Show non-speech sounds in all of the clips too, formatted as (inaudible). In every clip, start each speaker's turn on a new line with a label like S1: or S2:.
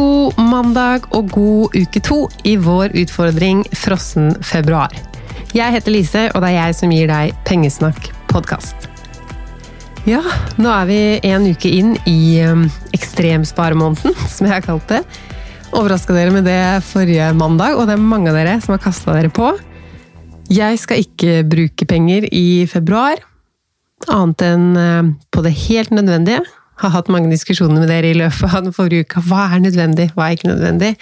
S1: God mandag og god uke to i vår utfordring Frossen februar. Jeg heter Lise, og det er jeg som gir deg Pengesnakk podkast. Ja, nå er vi en uke inn i um, ekstremsparemåneden, (laughs) som jeg har kalt det. Overraska dere med det forrige mandag, og det er mange av dere som har kasta dere på. Jeg skal ikke bruke penger i februar, annet enn uh, på det helt nødvendige har hatt mange diskusjoner med dere i løpet av den forrige uka. Hva er nødvendig, hva er ikke nødvendig?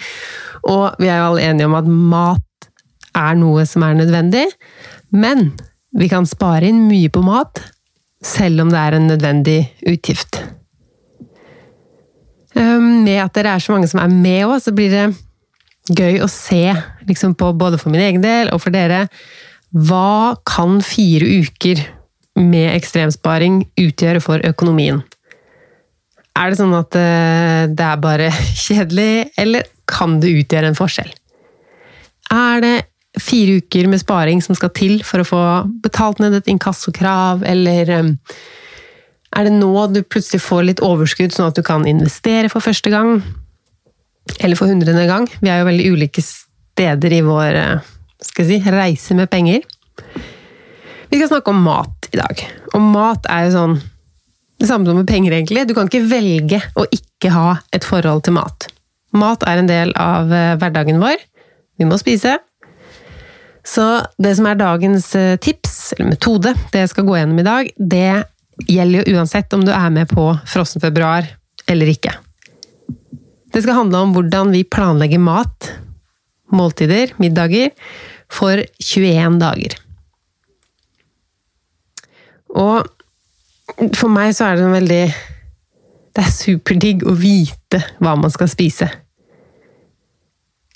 S1: Og vi er jo alle enige om at mat er noe som er nødvendig, men vi kan spare inn mye på mat, selv om det er en nødvendig utgift. Ehm, med at dere er så mange som er med òg, så blir det gøy å se, liksom på, både for min egen del og for dere, hva kan fire uker med ekstremsparing utgjøre for økonomien? Er det sånn at eh, det er bare (laughs) kjedelig, eller kan det utgjøre en forskjell? Er det fire uker med sparing som skal til for å få betalt ned et inkassokrav, eller eh, er det nå du plutselig får litt overskudd, sånn at du kan investere for første gang? Eller for hundrede gang? Vi er jo veldig ulike steder i vår eh, si, reise med penger. Vi skal snakke om mat i dag. Og mat er jo sånn det samme som med penger, egentlig. Du kan ikke velge å ikke ha et forhold til mat. Mat er en del av eh, hverdagen vår. Vi må spise. Så det som er dagens eh, tips, eller metode, det jeg skal gå gjennom i dag, det gjelder jo uansett om du er med på Frossen februar eller ikke. Det skal handle om hvordan vi planlegger mat, måltider, middager, for 21 dager. Og for meg så er det veldig Det er superdigg å vite hva man skal spise.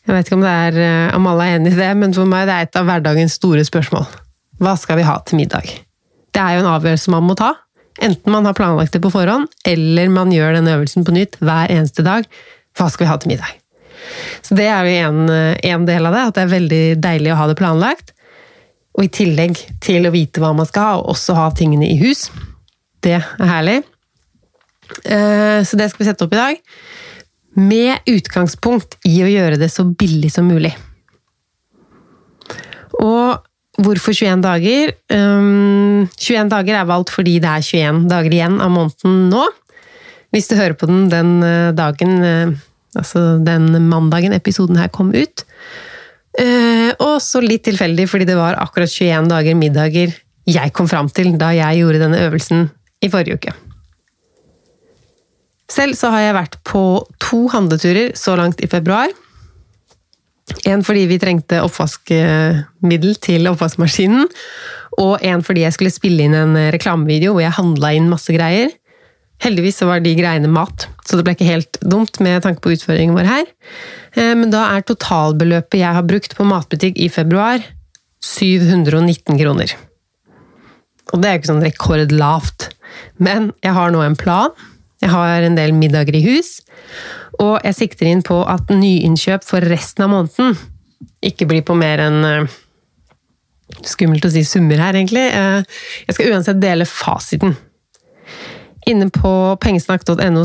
S1: Jeg vet ikke om, er, eh, om alle er enig i det, men for meg det er et av hverdagens store spørsmål. Hva skal vi ha til middag? Det er jo en avgjørelse man må ta. Enten man har planlagt det på forhånd, eller man gjør den øvelsen på nytt hver eneste dag. Hva skal vi ha til middag? Så det er jo en, eh, en del av det, at det er veldig deilig å ha det planlagt. Og i tillegg til å vite hva man skal ha, og også ha tingene i hus, det er herlig. Eh, så det skal vi sette opp i dag. Med utgangspunkt i å gjøre det så billig som mulig. Og hvorfor 21 dager? 21 eh, dager er valgt fordi det er 21 dager igjen av måneden nå. Hvis du hører på den den eh, dagen, altså den mandagen episoden her kom ut. Og så litt tilfeldig fordi det var akkurat 21 dager middager jeg kom fram til da jeg gjorde denne øvelsen i forrige uke. Selv så har jeg vært på to handleturer så langt i februar. En fordi vi trengte oppvaskmiddel til oppvaskmaskinen, og en fordi jeg skulle spille inn en reklamevideo hvor jeg handla inn masse greier. Heldigvis så var de greiene mat, så det ble ikke helt dumt med tanke på utføringen vår her. Eh, men da er totalbeløpet jeg har brukt på matbutikk i februar, 719 kroner. Og det er jo ikke sånn rekordlavt. Men jeg har nå en plan. Jeg har en del middager i hus. Og jeg sikter inn på at nyinnkjøp for resten av måneden ikke blir på mer enn uh, Skummelt å si summer her, egentlig. Uh, jeg skal uansett dele fasiten. Inne på pengesnakk.no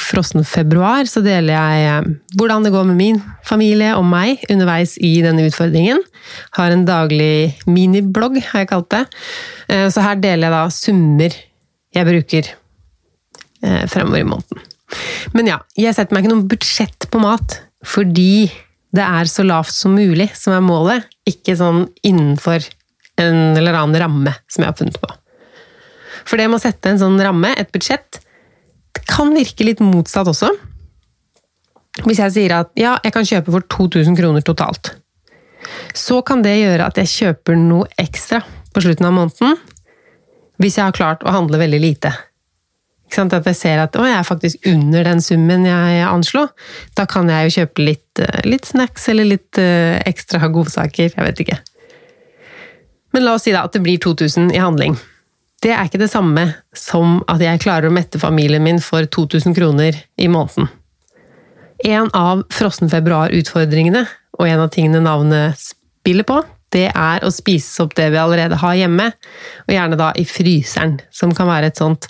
S1: frossenfebruar så deler jeg uh, hvordan det går med min familie og meg underveis i denne utfordringen. Har en daglig miniblogg, har jeg kalt det. Så her deler jeg da summer jeg bruker eh, fremover i måneden. Men ja, jeg setter meg ikke noe budsjett på mat, fordi det er så lavt som mulig som er målet, ikke sånn innenfor en eller annen ramme som jeg har funnet på. For det med å sette en sånn ramme, et budsjett, det kan virke litt motsatt også. Hvis jeg sier at ja, jeg kan kjøpe for 2000 kroner totalt, så kan det gjøre at jeg kjøper noe ekstra på slutten av måneden, hvis jeg har klart å handle veldig lite. At jeg ser at å, jeg er faktisk under den summen jeg anslo. Da kan jeg jo kjøpe litt, eh, litt snacks eller litt uh, ekstra godsaker. Jeg vet ikke. Men la oss si da at det blir 2000 i handling. Det er ikke det samme som at jeg klarer å mette familien min for 2000 kroner i måneden. En av frossen februar-utfordringene, og en av tingene navnet spiller på, det er å spise opp det vi allerede har hjemme, og gjerne da i fryseren, som kan være et sånt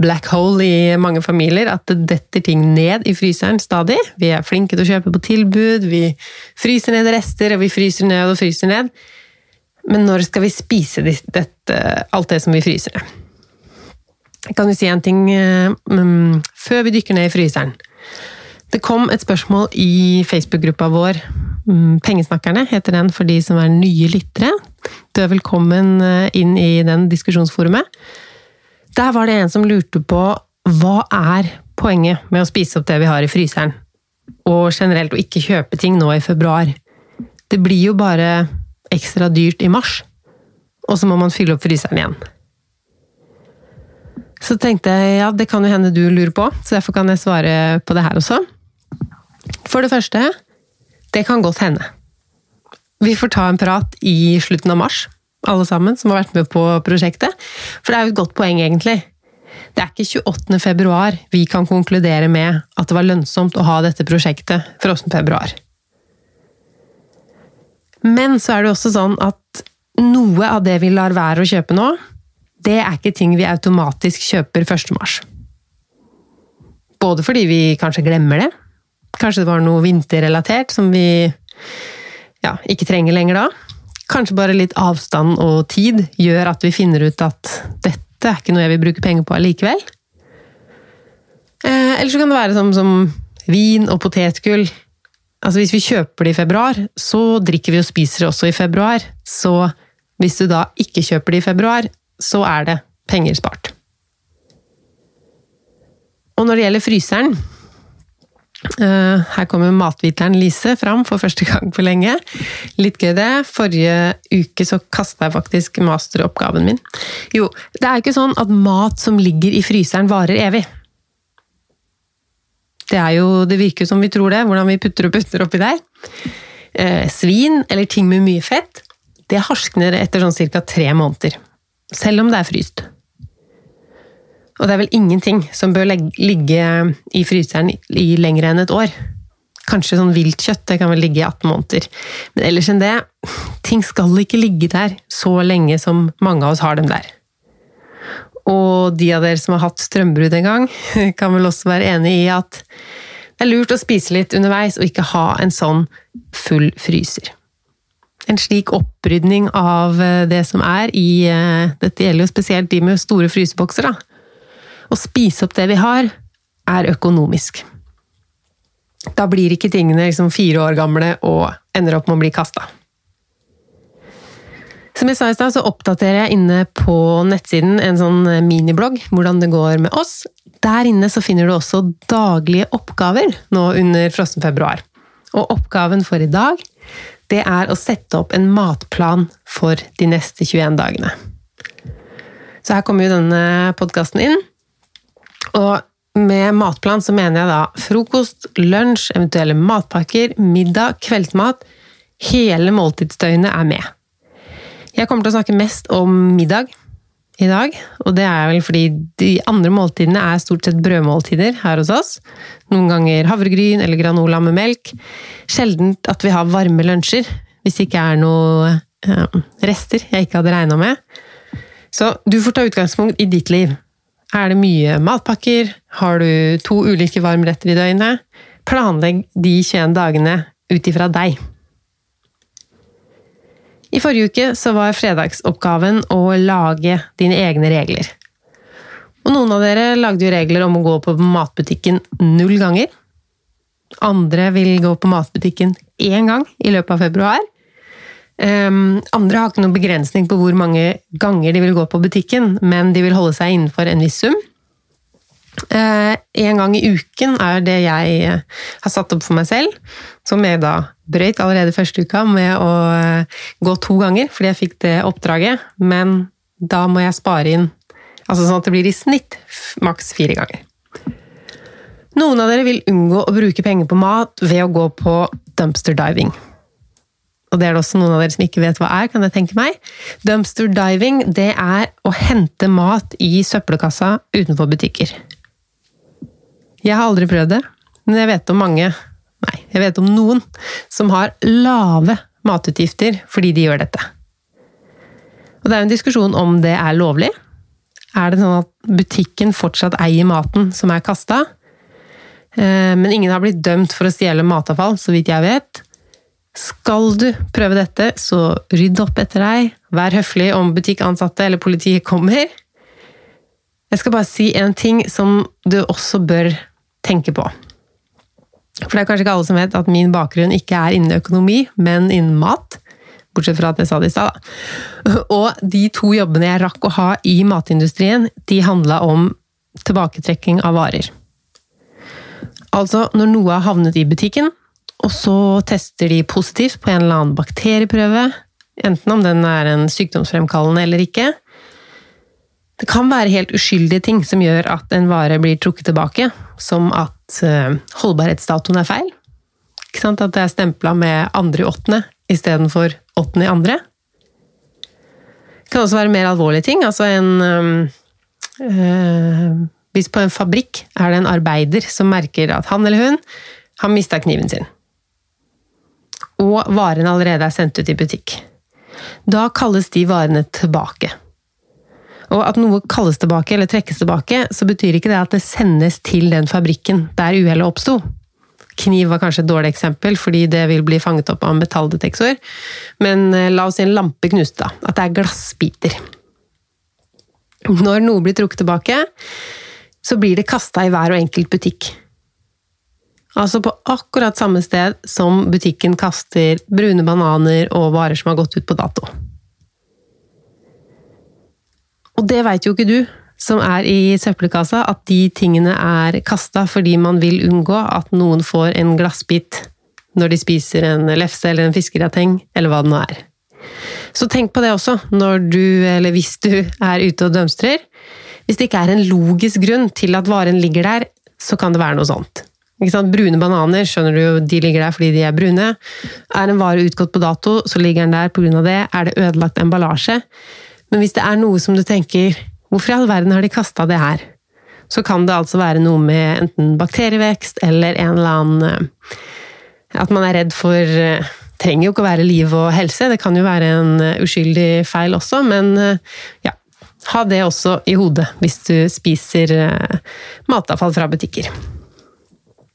S1: black hole i mange familier, at det detter ting ned i fryseren stadig. Vi er flinke til å kjøpe på tilbud, vi fryser ned rester, og vi fryser ned og fryser ned. Men når skal vi spise dette, alt det som vi fryser ned? Jeg kan jo si en ting um, før vi dykker ned i fryseren. Det kom et spørsmål i Facebook-gruppa vår. Um, Pengesnakkerne heter den for de som er nye lyttere. Du er velkommen eh, inn i den diskusjonsforumet. Der var det en som lurte på hva er poenget med å spise opp det vi har i fryseren? Og generelt å ikke kjøpe ting nå i februar. Det blir jo bare ekstra dyrt i mars, og så må man fylle opp fryseren igjen. Så tenkte jeg ja, det kan jo hende du lurer på, så derfor kan jeg svare på det her også. For det første, det kan godt hende. Vi får ta en prat i slutten av mars alle sammen som har vært med på prosjektet. For det er jo et godt poeng, egentlig. Det er ikke 28. februar vi kan konkludere med at det var lønnsomt å ha dette prosjektet frossen februar. Men så er det også sånn at noe av det vi lar være å kjøpe nå, det er ikke ting vi automatisk kjøper 1. mars. Både fordi vi kanskje glemmer det, kanskje det var noe vinterrelatert som vi ja, ikke trenger lenger da, kanskje bare litt avstand og tid gjør at vi finner ut at dette er ikke noe jeg vil bruke penger på allikevel. Eh, eller så kan det være som, som vin og potetgull. Altså Hvis vi kjøper det i februar, så drikker vi og spiser det også i februar. Så hvis du da ikke kjøper det i februar, så er det penger spart. Og når det gjelder fryseren, her kommer matviteren Lise fram for første gang på lenge. Litt gøy det. Forrige uke så kasta jeg faktisk masteroppgaven min. Jo, det er ikke sånn at mat som ligger i fryseren varer evig. Det, jo, det virker som vi tror det, hvordan vi putter og putter oppi der. Eh, svin, eller ting med mye fett, det harskner etter sånn ca. tre måneder. Selv om det er fryst. Og det er vel ingenting som bør ligge i fryseren i lenger enn et år. Kanskje sånn viltkjøtt, det kan vel ligge i 18 måneder. Men ellers enn det, ting skal ikke ligge der så lenge som mange av oss har dem der. Og de av dere som har hatt strømbrudd en gang, (laughs) kan vel også være enig i at det er lurt å spise litt underveis, og ikke ha en sånn full fryser. En slik opprydning av det som er i eh, Dette gjelder jo spesielt de med store frysebokser, da å spise opp det vi har, er økonomisk. Da blir ikke tingene liksom fire år gamle og ender opp med å bli kasta. Som jeg sa i stad, så oppdaterer jeg inne på nettsiden en sånn miniblogg hvordan det går med oss. Der inne så finner du også daglige oppgaver nå under frossen februar. Og oppgaven for i dag, det er å sette opp en matplan for de neste 21 dagene. Så her kommer jo denne podkasten inn. Og med matplan så mener jeg da frokost, lunsj, eventuelle matpakker, middag, kveldsmat. Hele måltidsdøgnet er med. Jeg kommer til å snakke mest om middag i dag, og det er vel fordi de andre måltidene er stort sett brødmåltider her hos oss. Noen ganger havregryn eller granola med melk. Sjelden at vi har varme lunsjer, hvis det ikke er noe eh, rester jeg ikke hadde regna med. Så du får ta utgangspunkt i ditt liv. Er det mye matpakker? Har du to ulike varmretter i døgnet? Planlegg de 21 dagene ut ifra deg. I forrige uke så var fredagsoppgaven å lage dine egne regler. Og noen av dere lagde jo regler om å gå på matbutikken null ganger. Andre vil gå på matbutikken én gang i løpet av februar. Um, andre har ikke noen begrensning på hvor mange ganger de vil gå på butikken, men de vil holde seg innenfor en viss sum. Uh, en gang i uken er det jeg uh, har satt opp for meg selv, som jeg da brøyt allerede første uka med å uh, gå to ganger, fordi jeg fikk det oppdraget. Men da må jeg spare inn, altså sånn at det blir i snitt maks fire ganger. Noen av dere vil unngå å bruke penger på mat ved å gå på dumpster diving og det er det også noen av dere som ikke vet hva er, kan jeg tenke meg. Dumpster diving, det er å hente mat i søppelkassa utenfor butikker. Jeg har aldri prøvd det, men jeg vet om mange, nei, jeg vet om noen, som har lave matutgifter fordi de gjør dette. Og det er jo en diskusjon om det er lovlig. er det sånn at butikken fortsatt eier maten som er kasta. Eh, men ingen har blitt dømt for å stjele matavfall, så vidt jeg vet. Skal du prøve dette, så rydd opp etter deg. Vær høflig om butikkansatte eller politiet kommer. Jeg skal bare si en ting som du også bør tenke på. For det er kanskje ikke alle som vet at min bakgrunn ikke er innen økonomi, men innen mat. Bortsett fra at jeg sa det i stad, da. Og de to jobbene jeg rakk å ha i matindustrien, de handla om tilbaketrekking av varer. Altså, når noe har havnet i butikken, og så tester de positivt på en eller annen bakterieprøve, enten om den er en sykdomsfremkallende eller ikke. Det kan være helt uskyldige ting som gjør at en vare blir trukket tilbake, som at eh, holdbarhetsdatoen er feil. At det er stempla med andre i åttende istedenfor åttende i andre. Det kan også være mer alvorlige ting. Altså en øh, Hvis på en fabrikk er det en arbeider som merker at han eller hun har mista kniven sin, og varene allerede er sendt ut i butikk. Da kalles de varene tilbake. Og at noe kalles tilbake eller trekkes tilbake, så betyr ikke det at det sendes til den fabrikken der uhellet oppsto. Kniv var kanskje et dårlig eksempel, fordi det vil bli fanget opp av en metalldetektor. Men eh, la oss si en lampe knuste, da. At det er glassbiter. Når noe blir trukket tilbake, så blir det kasta i hver og enkelt butikk. Altså på akkurat samme sted som butikken kaster brune bananer og varer som har gått ut på dato. Og det veit jo ikke du, som er i søppelkassa, at de tingene er kasta fordi man vil unngå at noen får en glassbit når de spiser en lefse eller en fiskegrateng, eller hva det nå er. Så tenk på det også, når du, eller hvis du er ute og dømstrer. Hvis det ikke er en logisk grunn til at varen ligger der, så kan det være noe sånt. Brune bananer skjønner du, de ligger der fordi de er brune. Er en vare utgått på dato, så ligger den der pga. det. Er det ødelagt emballasje? Men hvis det er noe som du tenker Hvorfor i all verden har de kasta det her? Så kan det altså være noe med enten bakterievekst eller en eller annen eh, At man er redd for eh, Trenger jo ikke å være liv og helse, det kan jo være en eh, uskyldig feil også, men ja. Ha det også i hodet hvis du spiser matavfall fra butikker.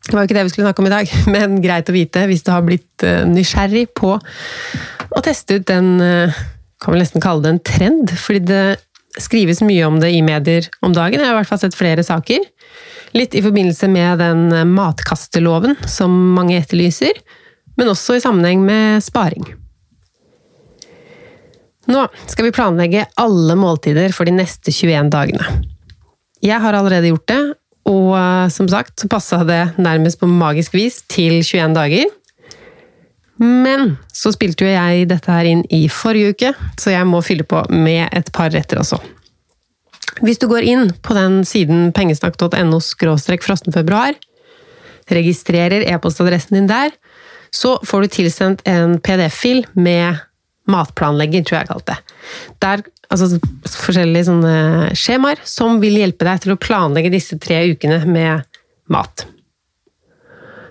S1: Det var jo ikke det vi skulle snakke om i dag, (laughs) men greit å vite hvis du har blitt nysgjerrig på å teste ut den Kan vel nesten kalle det en trend, fordi det skrives mye om det i medier om dagen. Jeg har i hvert fall sett flere saker. Litt i forbindelse med den matkasteloven som mange etterlyser, men også i sammenheng med sparing. Nå skal vi planlegge alle måltider for de neste 21 dagene. Jeg har allerede gjort det, og eh, som sagt så passa det nærmest på magisk vis til 21 dager. Men så spilte jo jeg dette her inn i forrige uke, så jeg må fylle på med et par retter også. Hvis du går inn på den siden pengesnakk.no frostenfebruar, registrerer e-postadressen din der, så får du tilsendt en PDF-fil med matplanlegger, tror jeg jeg kalte det. Der, altså forskjellige sånne skjemaer som vil hjelpe deg til å planlegge disse tre ukene med mat.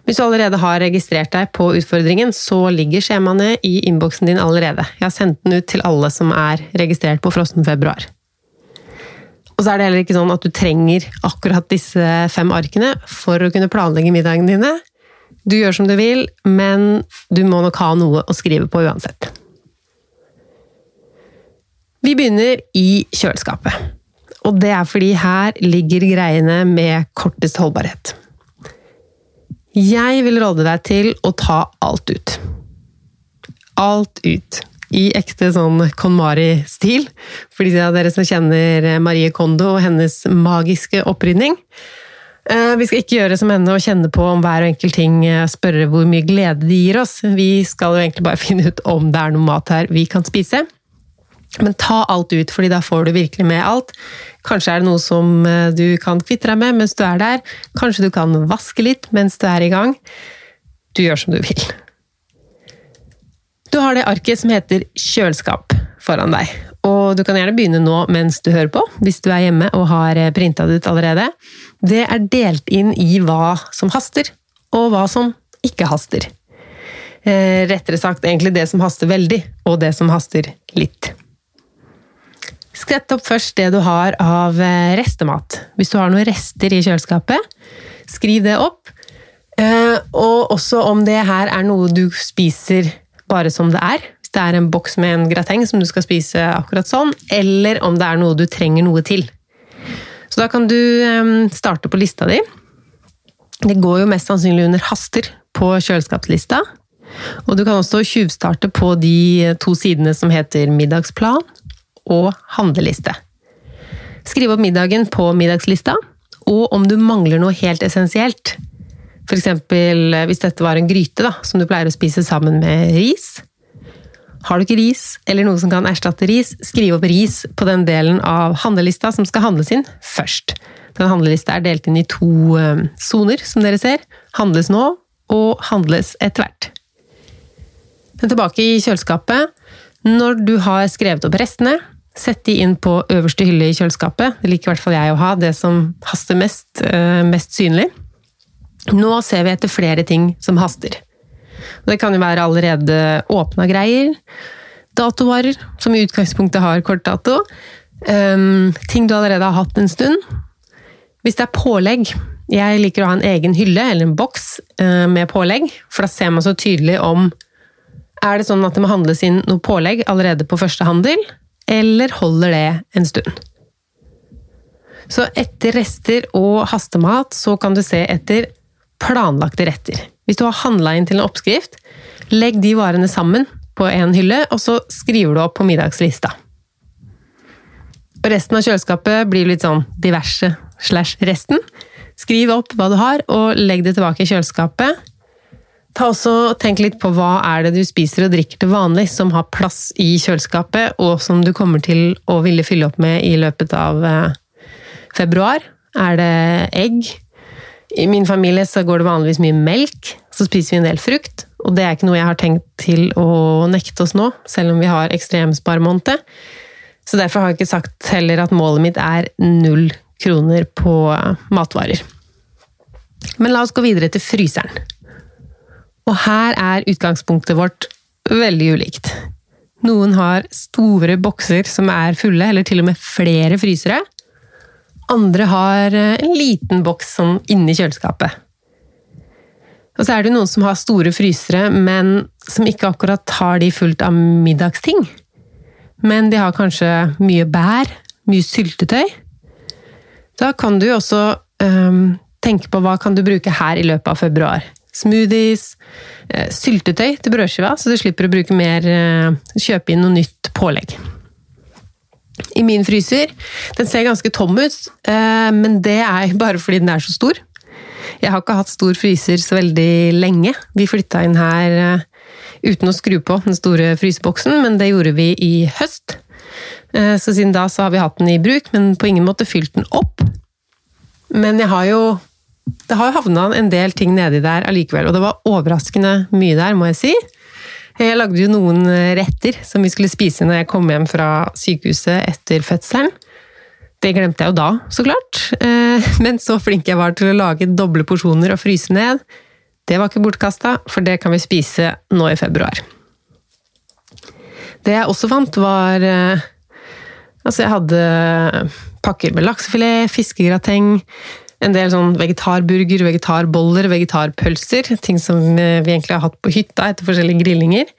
S1: Hvis du allerede har registrert deg på utfordringen, så ligger skjemaene i innboksen din allerede. Jeg har sendt den ut til alle som er registrert på Frosten februar. Og så er det heller ikke sånn at du trenger akkurat disse fem arkene for å kunne planlegge middagene dine. Du gjør som du vil, men du må nok ha noe å skrive på uansett. Vi begynner i kjøleskapet. Og det er fordi her ligger greiene med kortest holdbarhet. Jeg vil råde deg til å ta alt ut. Alt ut. I ekte sånn KonMari-stil, for de av dere som kjenner Marie Kondo og hennes magiske opprydning. Eh, vi skal ikke gjøre som henne og kjenne på om hver og enkelt ting, eh, spørre hvor mye glede de gir oss. Vi skal jo egentlig bare (laughs) finne ut om det er noe mat her vi kan spise. Men ta alt ut, fordi da får du virkelig med alt. Kanskje er det noe som eh, du kan kvitte deg med mens du er der. Kanskje du kan vaske litt mens du er i gang. Du gjør som du vil. Du har det arket som heter kjøleskap foran deg. Og du kan gjerne begynne nå mens du hører på, hvis du er hjemme og har eh, printa det ut allerede. Det er delt inn i hva som haster, og hva som ikke haster. Eh, rettere sagt egentlig det som haster veldig, og det som haster litt. Sett opp først det du har av eh, restemat. Hvis du har noen rester i kjøleskapet, skriv det opp. Eh, og også om det her er noe du spiser bare som det er. Hvis det er en boks med en grateng som du skal spise akkurat sånn, eller om det er noe du trenger noe til. Så da kan du eh, starte på lista di. Det går jo mest sannsynlig under haster på kjøleskapslista. Og du kan også tjuvstarte på de to sidene som heter middagsplan og handleliste. Skriv opp middagen på middagslista, og om du mangler noe helt essensielt. F.eks. hvis dette var en gryte da, som du pleier å spise sammen med ris. Har du ikke ris, eller noe som kan erstatte ris, skriv opp ris på den delen av handlelista som skal handles inn først. Den handlelista er delt inn i to eh, soner, som dere ser. Handles nå, og handles etter hvert. Men Tilbake i kjøleskapet. Når du har skrevet opp restene, sett de inn på øverste hylle i kjøleskapet. Det liker i hvert fall jeg å ha, det som haster mest, eh, mest synlig. Nå ser vi etter flere ting som haster. Det kan jo være allerede åpna greier, datovarer, som i utgangspunktet har kortdato, um, ting du allerede har hatt en stund. Hvis det er pålegg Jeg liker å ha en egen hylle eller en boks uh, med pålegg, for da ser man så tydelig om er det sånn at det må handles inn noe pålegg allerede på første handel, eller holder det en stund? Så etter rester og hastemat så kan du se etter planlagte retter. Hvis du har handla inn til en oppskrift, legg de varene sammen på en hylle, og så skriver du opp på middagslista. Og resten av kjøleskapet blir litt sånn diverse slash resten. Skriv opp hva du har, og legg det tilbake i kjøleskapet. Ta også Tenk litt på hva er det du spiser og drikker til vanlig som har plass i kjøleskapet, og som du kommer til å ville fylle opp med i løpet av eh, februar. Er det egg? I min familie så går det vanligvis mye melk. Så spiser vi en del frukt. Og det er ikke noe jeg har tenkt til å nekte oss nå, selv om vi har ekstremsparemåned. Så derfor har jeg ikke sagt heller at målet mitt er null kroner på eh, matvarer. Men la oss gå videre til fryseren. Og her er utgangspunktet vårt veldig ulikt. Noen har store bokser som er fulle, eller til og med flere frysere. Andre har eh, en liten boks sånn inni kjøleskapet. Og så er det noen som har store frysere, men som ikke akkurat har de fullt av middagsting. Men de har kanskje mye bær, mye syltetøy. Da kan du også um, tenke på hva kan du bruke her i løpet av februar smoothies, eh, syltetøy til brødskiva, så du slipper å bruke mer eh, Kjøpe inn noe nytt pålegg. I min fryser Den ser ganske tom ut, eh, men det er (laughs) bare fordi den er så stor. Jeg har ikke hatt stor fryser så veldig lenge. Vi flytta inn her uten å skru på den store fryseboksen, men det gjorde vi i høst. Så siden da så har vi hatt den i bruk, men på ingen måte fylt den opp. Men jeg har jo det har havna en del ting nedi der allikevel, og det var overraskende mye der, må jeg si. Jeg lagde jo noen retter som vi skulle spise når jeg kom hjem fra sykehuset etter fødselen. Det glemte jeg jo da, så klart. Eh, men så flink jeg var til å lage doble porsjoner og fryse ned, det var ikke bortkasta, for det kan vi spise nå i februar. Det jeg også fant, var eh, Altså, jeg hadde pakker med laksefilet, fiskegrateng, en del sånn vegetarburger, vegetarboller, vegetarpølser. Ting som eh, vi egentlig har hatt på hytta etter forskjellige grillinger.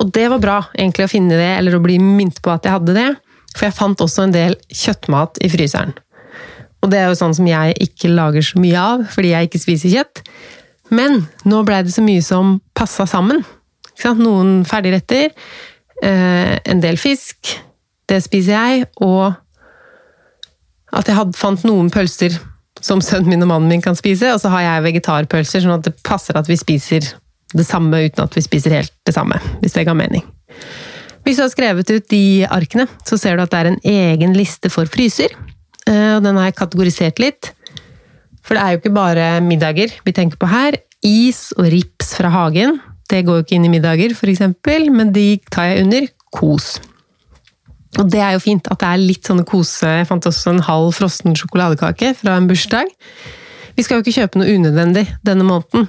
S1: Og det var bra egentlig å finne det, eller å bli minnet på at jeg hadde det. For jeg fant også en del kjøttmat i fryseren. Og det er jo sånn som jeg ikke lager så mye av, fordi jeg ikke spiser kjøtt. Men nå blei det så mye som passa sammen. Noen ferdigretter, eh, en del fisk, det spiser jeg, og at jeg hadde, fant noen pølser som sønnen min og mannen min kan spise, og så har jeg vegetarpølser, sånn at det passer at vi spiser det samme uten at vi spiser helt det samme, hvis det ga mening. Hvis du har skrevet ut de arkene, så ser du at det er en egen liste for fryser. Eh, og den har jeg kategorisert litt. For det er jo ikke bare middager vi tenker på her. Is og rips fra hagen, det går jo ikke inn i middager, f.eks., men de tar jeg under kos. Og det er jo fint at det er litt sånn kose Jeg fant også en halv frossen sjokoladekake fra en bursdag. Vi skal jo ikke kjøpe noe unødvendig denne måneden,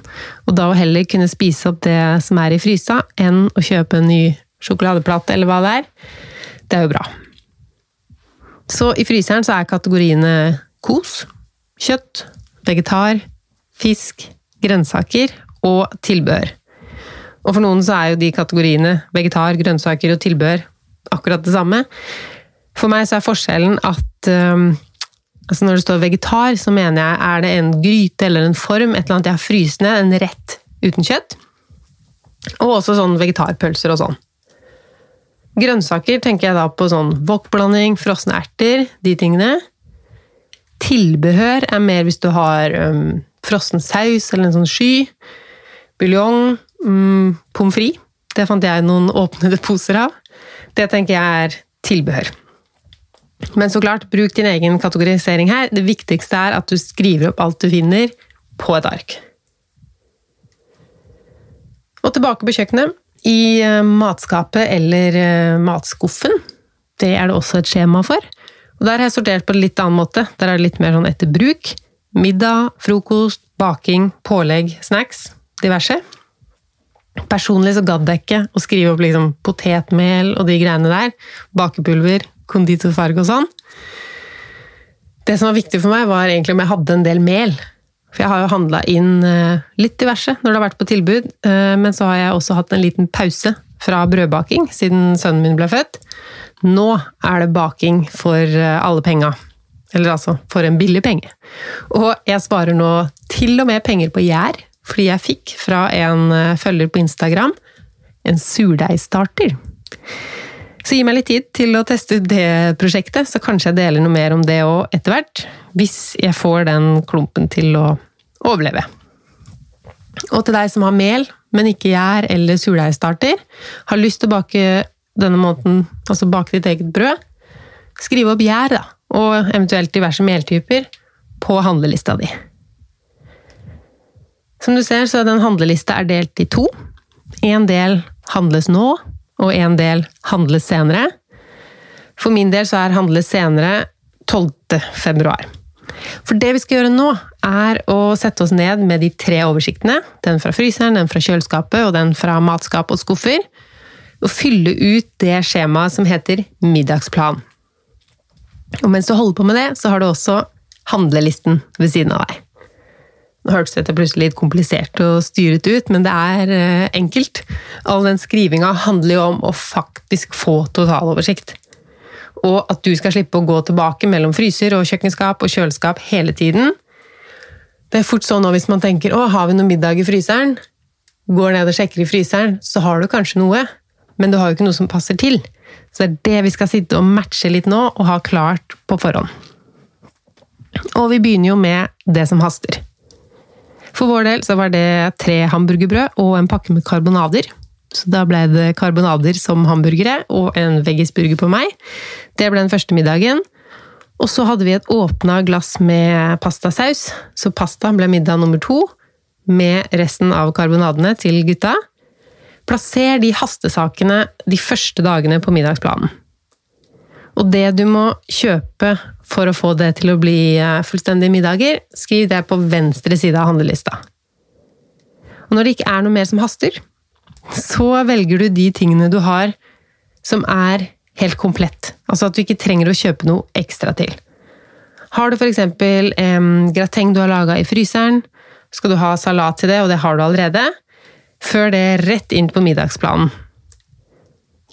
S1: og da å heller kunne spise opp det som er i frysa, enn å kjøpe en ny sjokoladeplate eller hva det er. Det er jo bra. Så i fryseren så er kategoriene kos, kjøtt, vegetar, fisk, grønnsaker og tilbehør. Og for noen så er jo de kategoriene vegetar, grønnsaker og tilbehør akkurat det samme. For meg så er forskjellen at um, altså når det står vegetar, så mener jeg er det en gryte eller en form, et eller annet jeg har fryst ned, en rett uten kjøtt. Og også sånn vegetarpølser og sånn. Grønnsaker tenker jeg da på sånn wokblanding, frosne erter, de tingene. Tilbehør er mer hvis du har um, frossen saus eller en sånn sky. Buljong. Um, Pommes frites. Det fant jeg noen åpnede poser av. Det tenker jeg er tilbehør. Men så klart, bruk din egen kategorisering her. Det viktigste er at du skriver opp alt du finner, på et ark. Og tilbake på kjøkkenet. I eh, matskapet eller eh, matskuffen. Det er det også et skjema for. Og Der har jeg sortert på en litt annen måte. Der er det litt mer sånn etter bruk. Middag, frokost, baking, pålegg, snacks. Diverse. Personlig så gadd jeg ikke å skrive opp liksom potetmel og de greiene der. Bakepulver, konditorfarge og sånn. Det som var viktig for meg, var egentlig om jeg hadde en del mel. For jeg har jo handla inn eh, litt diverse når det har vært på tilbud, eh, men så har jeg også hatt en liten pause fra brødbaking siden sønnen min ble født. Nå er det baking for eh, alle penga. Eller altså for en billig penge. Og jeg sparer nå til og med penger på gjær, fordi jeg fikk fra en følger på Instagram en surdeigstarter. Så gi meg litt tid til å teste ut det prosjektet, så kanskje jeg deler noe mer om det òg etter hvert. Hvis jeg får den klumpen til å overleve. Og til deg som har mel, men ikke gjær eller surdeigstarter, har lyst til å bake denne måneden, altså bake ditt eget brød, skriv opp gjær, da, og eventuelt diverse meltyper, på handlelista di. Som du ser, så er den handlelista er delt i to. En del handles nå, og en del handles senere. For min del så er handles senere 12. februar. For det vi skal gjøre nå, er å sette oss ned med de tre oversiktene. Den fra fryseren, den fra kjøleskapet og den fra matskap og skuffer. Og fylle ut det skjemaet som heter middagsplan. Og mens du holder på med det, så har du også handlelisten ved siden av deg. Nå hørtes dette plutselig litt komplisert og styret ut, men det er eh, enkelt. All den skrivinga handler jo om å faktisk få totaloversikt. Og at du skal slippe å gå tilbake mellom fryser og kjøkkenskap og kjøleskap hele tiden. Det er fort sånn hvis man tenker 'Å, har vi noe middag i fryseren?' Går ned og sjekker i fryseren, så har du kanskje noe, men du har jo ikke noe som passer til. Så det er det vi skal sitte og matche litt nå, og ha klart på forhånd. Og vi begynner jo med det som haster. For vår del så var det tre hamburgerbrød og en pakke med karbonader. Så da ble det karbonader som hamburgere og en veggisburger på meg. Det ble den første middagen. Og så hadde vi et åpna glass med pastasaus, så pasta ble middag nummer to. Med resten av karbonadene til gutta. Plasser de hastesakene de første dagene på middagsplanen. Og det du må kjøpe for å få det til å bli eh, fullstendige middager, skriv det på venstre side av handlelista. Og når det ikke er noe mer som haster, så velger du de tingene du har som er helt komplett. Altså at du ikke trenger å kjøpe noe ekstra til. Har du f.eks. en grateng du har laga i fryseren, skal du ha salat til det, og det har du allerede, før det rett inn på middagsplanen.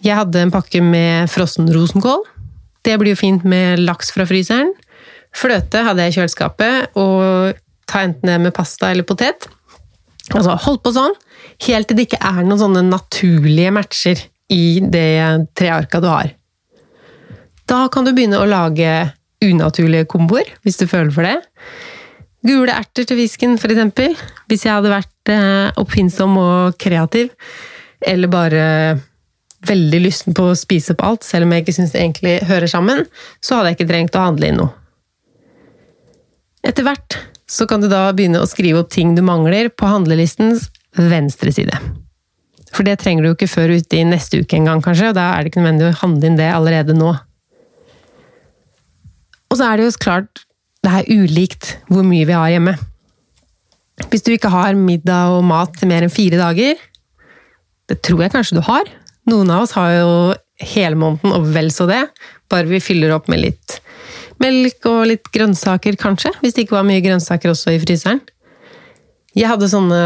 S1: Jeg hadde en pakke med frossen rosenkål. Det blir jo fint med laks fra fryseren. Fløte hadde jeg i kjøleskapet, og ta enten det med pasta eller potet. Altså, hold på sånn, helt til det ikke er noen sånne naturlige matcher i det trearka du har. Da kan du begynne å lage unaturlige komboer, hvis du føler for det. Gule erter til fisken, eksempel. Hvis jeg hadde vært eh, oppfinnsom og kreativ, eller bare veldig lysten på å spise opp alt, selv om jeg ikke syns det egentlig hører sammen, så hadde jeg ikke trengt å handle inn noe. Etter hvert så kan du da begynne å skrive opp ting du mangler på handlelistens venstre side. For det trenger du jo ikke før ute i neste uke engang, kanskje, og da er det ikke nødvendig å handle inn det allerede nå. Og så er det jo klart det er ulikt hvor mye vi har hjemme. Hvis du ikke har middag og mat til mer enn fire dager, det tror jeg kanskje du har, noen av oss har jo hele måneden, og vel så det. Bare vi fyller opp med litt melk og litt grønnsaker, kanskje. Hvis det ikke var mye grønnsaker også i fryseren. Jeg hadde sånne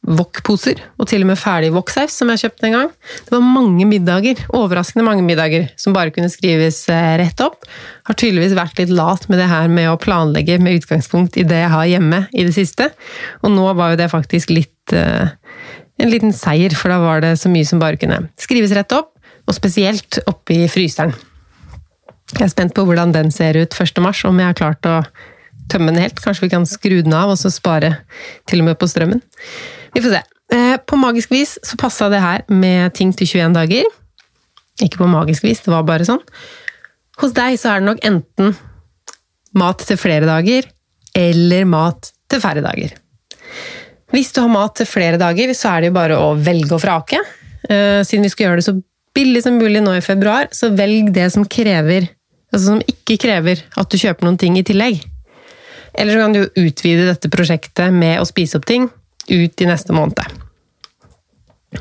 S1: wok-poser, og til og med ferdig wok-saus som jeg kjøpte en gang. Det var mange middager, overraskende mange middager, som bare kunne skrives eh, rett opp. Har tydeligvis vært litt lat med det her med å planlegge med utgangspunkt i det jeg har hjemme i det siste. Og nå var jo det faktisk litt uh, en liten seier, for da var det så mye som bare kunne skrives rett opp, og spesielt oppi fryseren. Jeg er spent på hvordan den ser ut 1. mars, om jeg har klart å tømme den helt. Kanskje vi kan skru den av og så spare til og med på strømmen. Vi får se. Eh, på magisk vis så passa det her med ting til 21 dager. Ikke på magisk vis, det var bare sånn. Hos deg så er det nok enten mat til flere dager, eller mat til færre dager. Hvis du har mat til flere dager, så er det jo bare å velge og vrake. Eh, siden vi skal gjøre det så billig som mulig nå i februar, så velg det som krever Altså som ikke krever at du kjøper noen ting i tillegg. Eller så kan du utvide dette prosjektet med å spise opp ting ut i neste måned.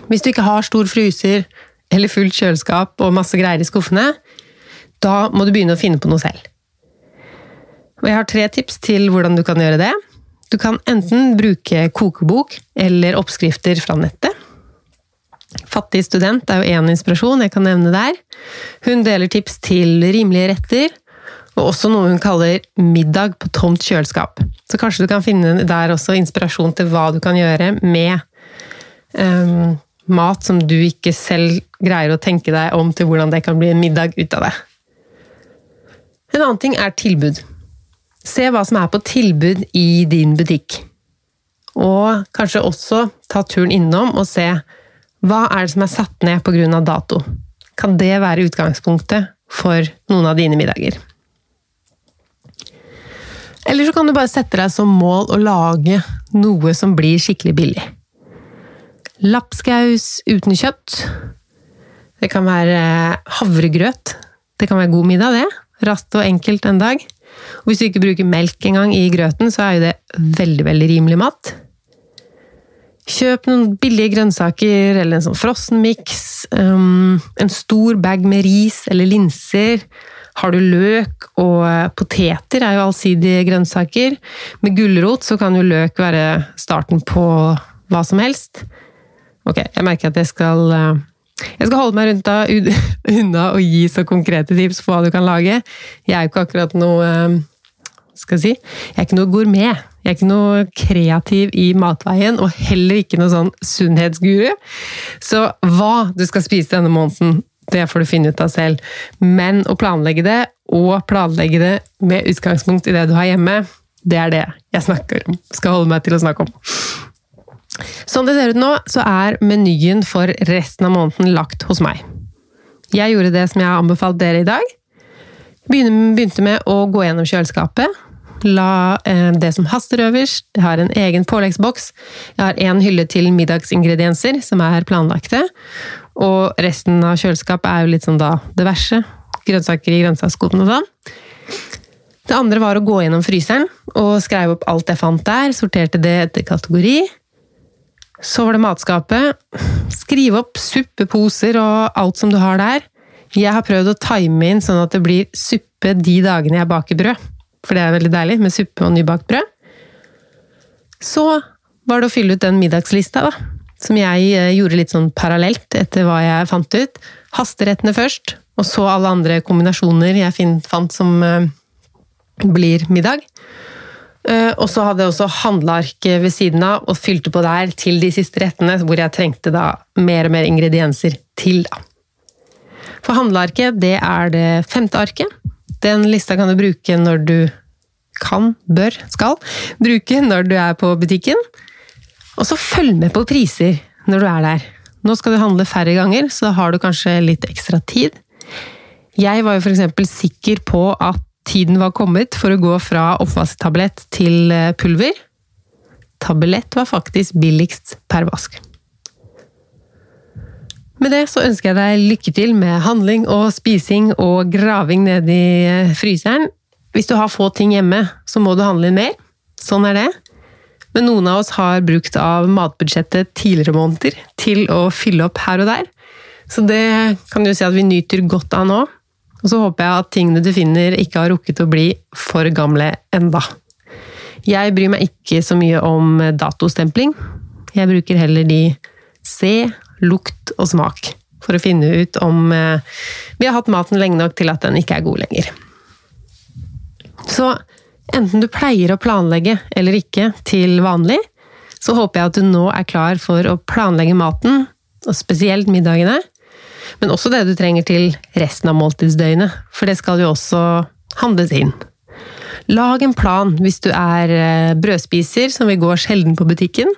S1: Hvis du ikke har stor fryser eller fullt kjøleskap og masse greier i skuffene, da må du begynne å finne på noe selv. Og jeg har tre tips til hvordan du kan gjøre det. Du kan enten bruke kokebok eller oppskrifter fra nettet. Fattig student er jo én inspirasjon jeg kan nevne der. Hun deler tips til rimelige retter, og også noe hun kaller middag på tomt kjøleskap. Så kanskje du kan finne der også inspirasjon til hva du kan gjøre med um, mat som du ikke selv greier å tenke deg om til hvordan det kan bli en middag ut av det. En annen ting er tilbud. Se hva som er på tilbud i din butikk. Og kanskje også ta turen innom og se hva er det som er satt ned pga. dato. Kan det være utgangspunktet for noen av dine middager? Eller så kan du bare sette deg som mål å lage noe som blir skikkelig billig. Lapskaus uten kjøtt. Det kan være havregrøt. Det kan være god middag, det. Raskt og enkelt en dag. Og hvis du ikke bruker melk engang i grøten, så er jo det veldig, veldig rimelig mat. Kjøp noen billige grønnsaker eller en sånn frossenmiks. Um, en stor bag med ris eller linser. Har du løk og poteter, er jo allsidige grønnsaker. Med gulrot så kan jo løk være starten på hva som helst. Ok, jeg merker at jeg skal eh, jeg skal holde meg rundt da, (laughs) unna og gi så konkrete tips på hva du kan lage. Jeg er jo ikke akkurat noe eh, skal jeg si, jeg er ikke noe gourmet. Jeg er ikke noe kreativ i matveien, og heller ikke noe sånn sunnhetsguru. Så hva du skal spise denne måneden, det får du finne ut av selv. Men å planlegge det, og planlegge det med utgangspunkt i det du har hjemme, det er det jeg snakker om. Skal holde meg til å snakke om. Sånn det ser ut nå, så er menyen for resten av måneden lagt hos meg. Jeg gjorde det som jeg har anbefalt dere i dag. Begynte med å gå gjennom kjøleskapet. La eh, det som haster øverst. Jeg har en egen påleggsboks. Jeg har én hylle til middagsingredienser som er planlagte. Og resten av kjøleskapet er jo litt sånn da diverse. Grønnsaker i grønnsakskoden og sånn. Det andre var å gå gjennom fryseren og skreive opp alt jeg fant der. Sorterte det etter kategori. Så var det matskapet. Skrive opp suppeposer og alt som du har der. Jeg har prøvd å time inn sånn at det blir suppe de dagene jeg baker brød. For det er veldig deilig med suppe og nybakt brød. Så var det å fylle ut den middagslista, da som jeg eh, gjorde litt sånn parallelt etter hva jeg fant ut. Hasterettene først, og så alle andre kombinasjoner jeg fant som eh, blir middag. Eh, og så hadde jeg også handleark ved siden av, og fylte på der til de siste rettene, hvor jeg trengte da mer og mer ingredienser til. da. For handlearket, det er det femte arket. Den lista kan du bruke når du kan, bør, skal bruke når du er på butikken. Og så følg med på priser når du er der. Nå skal du handle færre ganger, så da har du kanskje litt ekstra tid. Jeg var jo f.eks. sikker på at tiden var kommet for å gå fra oppvasktablett til eh, pulver. Tablett var faktisk billigst per vask. Med det så ønsker jeg deg lykke til med handling og spising og graving ned i eh, fryseren. Hvis du har få ting hjemme, så må du handle inn mer. Sånn er det. Men noen av oss har brukt av matbudsjettet tidligere måneder til å fylle opp her og der. Så det kan du si at vi nyter godt av nå. Og så håper jeg at tingene du finner ikke har rukket å bli for gamle enda. Jeg bryr meg ikke så mye om datostempling. Jeg bruker heller de se, lukt og smak for å finne ut om eh, vi har hatt maten lenge nok til at den ikke er god lenger. Så enten du pleier å planlegge eller ikke til vanlig, så håper jeg at du nå er klar for å planlegge maten, og spesielt middagene, men også det du trenger til resten av måltidsdøgnet, for det skal jo også handles inn. Lag en plan hvis du er eh, brødspiser som vil gå sjelden på butikken.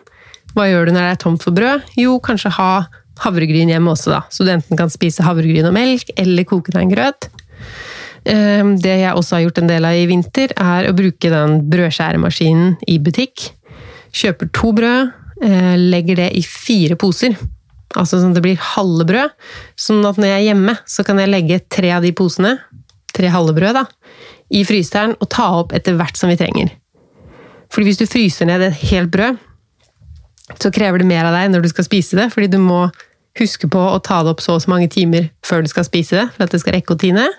S1: Hva gjør du når det er tomt for brød? Jo, kanskje ha havregryn hjemme også, da. Så du enten kan spise havregryn og melk, eller koke deg en grøt. Ehm, det jeg også har gjort en del av i vinter, er å bruke den brødskjæremaskinen i butikk. Kjøper to brød, eh, legger det i fire poser. Altså sånn at det blir halve brød. Sånn at når jeg er hjemme, så kan jeg legge tre av de posene, tre halve brød, da, i fryseren og ta opp etter hvert som vi trenger. Fordi hvis du fryser ned et helt brød, så krever det mer av deg når du skal spise det, fordi du må huske på å ta det opp så og så mange timer før du skal spise det, for at det skal rekke å tine.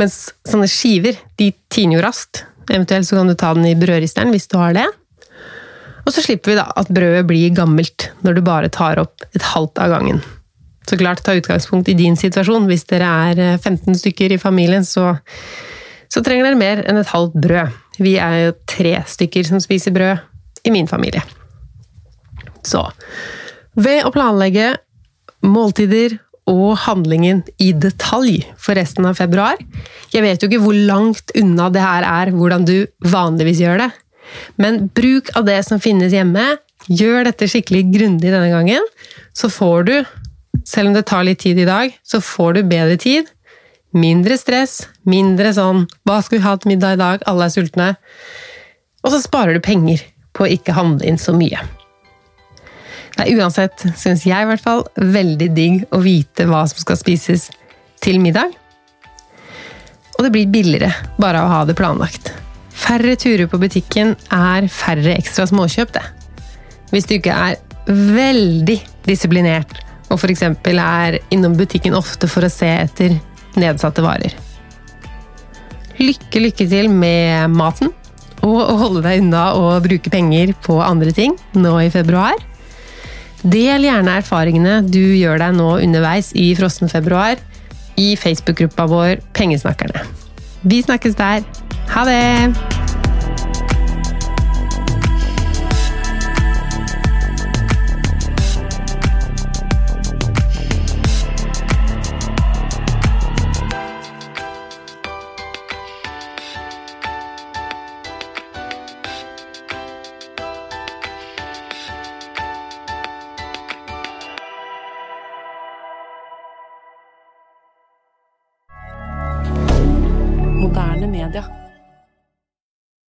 S1: Mens sånne skiver, de tiner jo raskt. Eventuelt så kan du ta den i brødristeren hvis du har det. Og så slipper vi da at brødet blir gammelt når du bare tar opp et halvt av gangen. Så klart, ta utgangspunkt i din situasjon. Hvis dere er 15 eh, stykker i familien, så, så trenger dere mer enn et halvt brød. Vi er jo tre stykker som spiser brød i min familie. Så ved å planlegge måltider og handlingen i detalj for resten av februar Jeg vet jo ikke hvor langt unna det her er hvordan du vanligvis gjør det, men bruk av det som finnes hjemme. Gjør dette skikkelig grundig denne gangen, så får du, selv om det tar litt tid i dag, så får du bedre tid. Mindre stress, mindre sånn 'hva skal vi ha til middag i dag', alle er sultne. Og så sparer du penger på å ikke handle inn så mye. Det er uansett, syns jeg i hvert fall, veldig digg å vite hva som skal spises til middag. Og det blir billigere bare å ha det planlagt. Færre turer på butikken er færre ekstra småkjøp, det. Hvis du ikke er veldig disiplinert og f.eks. er innom butikken ofte for å se etter nedsatte varer. Lykke, lykke til med maten, og å holde deg unna å bruke penger på andre ting nå i februar. Del gjerne erfaringene du gjør deg nå underveis i frossen februar i Facebook-gruppa vår Pengesnakkerne. Vi snakkes der. Ha det!